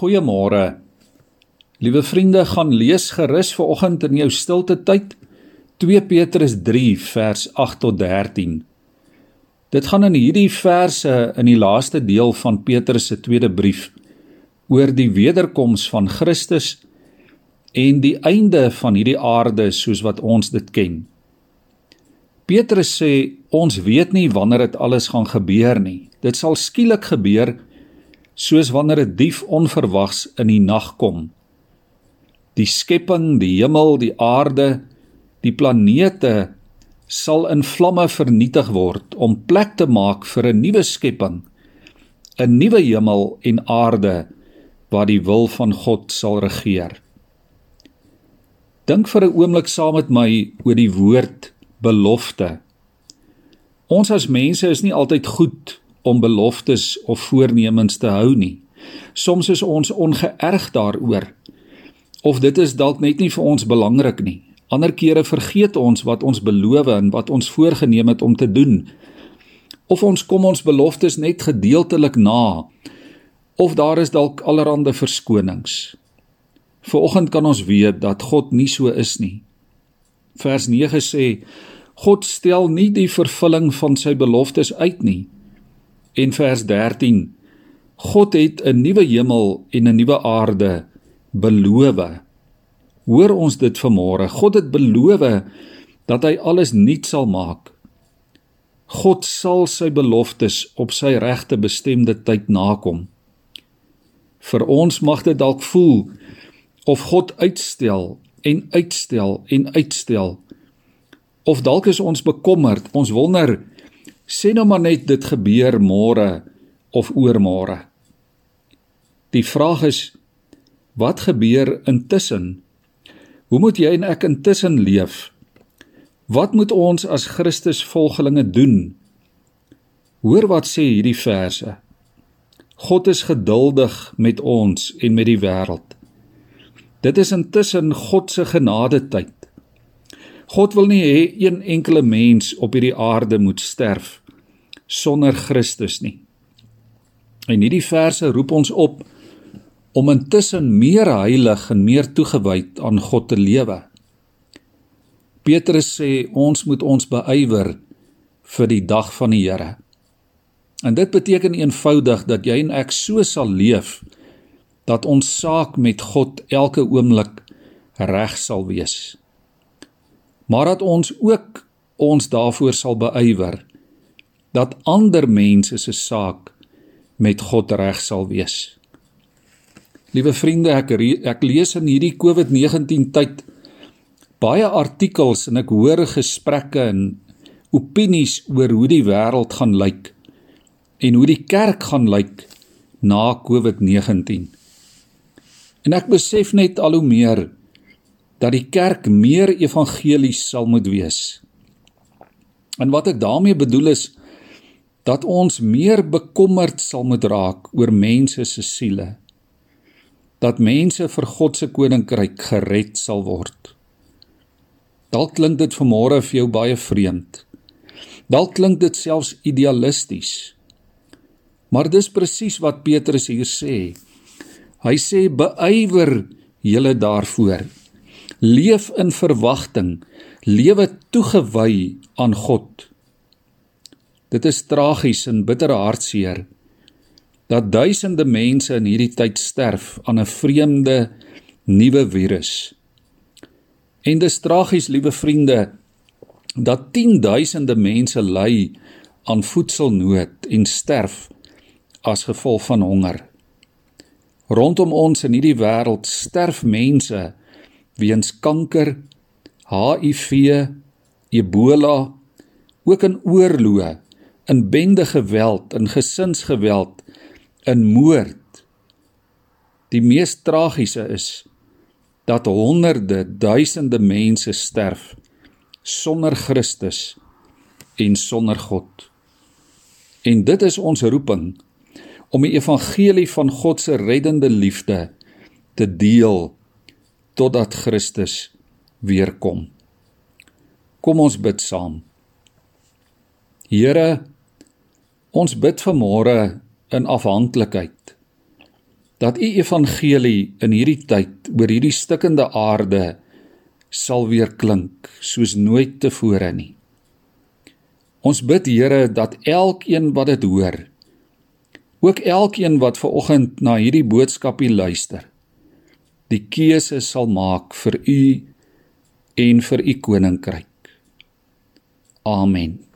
Goeiemôre. Liewe vriende, gaan lees gerus ver oggend in jou stilte tyd 2 Petrus 3 vers 8 tot 13. Dit gaan in hierdie verse in die laaste deel van Petrus se tweede brief oor die wederkoms van Christus en die einde van hierdie aarde soos wat ons dit ken. Petrus sê ons weet nie wanneer dit alles gaan gebeur nie. Dit sal skielik gebeur soos wanneer 'n dief onverwags in die nag kom. Die skepping, die hemel, die aarde, die planete sal in vlamme vernietig word om plek te maak vir 'n nuwe skepping, 'n nuwe hemel en aarde waar die wil van God sal regeer. Dink vir 'n oomblik saam met my oor die woord belofte. Ons as mense is nie altyd goed om beloftes of voornemens te hou nie. Soms is ons ongeërg daaroor. Of dit is dalk net nie vir ons belangrik nie. Ander kere vergeet ons wat ons beloof en wat ons voorgenem het om te doen. Of ons kom ons beloftes net gedeeltelik na. Of daar is dalk allerlei verskonings. Vanoggend kan ons weet dat God nie so is nie. Vers 9 sê God stel nie die vervulling van sy beloftes uit nie. En vers 13 God het 'n nuwe hemel en 'n nuwe aarde beloof. Hoor ons dit vanmôre. God het beloof dat hy alles nuut sal maak. God sal sy beloftes op sy regte bestemde tyd nakom. Vir ons mag dit dalk voel of God uitstel en uitstel en uitstel. Of dalk is ons bekommerd, ons wonder sê nou maar net dit gebeur môre of oormôre. Die vraag is wat gebeur intussen? Hoe moet jy en ek intussen leef? Wat moet ons as Christus volgelinge doen? Hoor wat sê hierdie verse. God is geduldig met ons en met die wêreld. Dit is intussen God se genade tyd. God wil nie hê een enkele mens op hierdie aarde moet sterf sonder Christus nie. En hierdie verse roep ons op om intussen meer heilig en meer toegewyd aan God te lewe. Petrus sê ons moet ons beywer vir die dag van die Here. En dit beteken eenvoudig dat jy en ek so sal leef dat ons saak met God elke oomblik reg sal wees. Maar dat ons ook ons daarvoor sal beywer dat ander mense se saak met God reg sal wees. Liewe vriende, ek ek lees in hierdie COVID-19 tyd baie artikels en ek hoor gesprekke en opinies oor hoe die wêreld gaan lyk en hoe die kerk gaan lyk na COVID-19. En ek besef net al hoe meer dat die kerk meer evangelies sal moet wees. En wat ek daarmee bedoel is dat ons meer bekommerd sal moet raak oor mense se siele. Dat mense vir God se koninkryk gered sal word. Dalk klink dit vanmôre vir jou baie vreemd. Dalk klink dit selfs idealisties. Maar dis presies wat Petrus hier sê. Hy sê beywer julle daarvoor. Leef in verwagting, lewe toegewy aan God. Dit is tragies en bitter hartseer dat duisende mense in hierdie tyd sterf aan 'n vreemde nuwe virus. En dis tragies, liewe vriende, dat 10000de mense ly aan voedselnood en sterf as gevolg van honger. Rondom ons in hierdie wêreld sterf mense weens kanker, HIV, Ebola, ook in oorloë, in bende geweld, in gesinsgeweld, in moord. Die mees tragiese is dat honderde, duisende mense sterf sonder Christus en sonder God. En dit is ons roeping om die evangelie van God se reddende liefde te deel totdat Christus weer kom. Kom ons bid saam. Here, ons bid vanmôre in afhanklikheid. dat u evangelie in hierdie tyd oor hierdie stikkende aarde sal weer klink soos nooit tevore nie. Ons bid Here dat elkeen wat dit hoor, ook elkeen wat ver oggend na hierdie boodskapie luister, die keuse sal maak vir u en vir u koninkryk. Amen.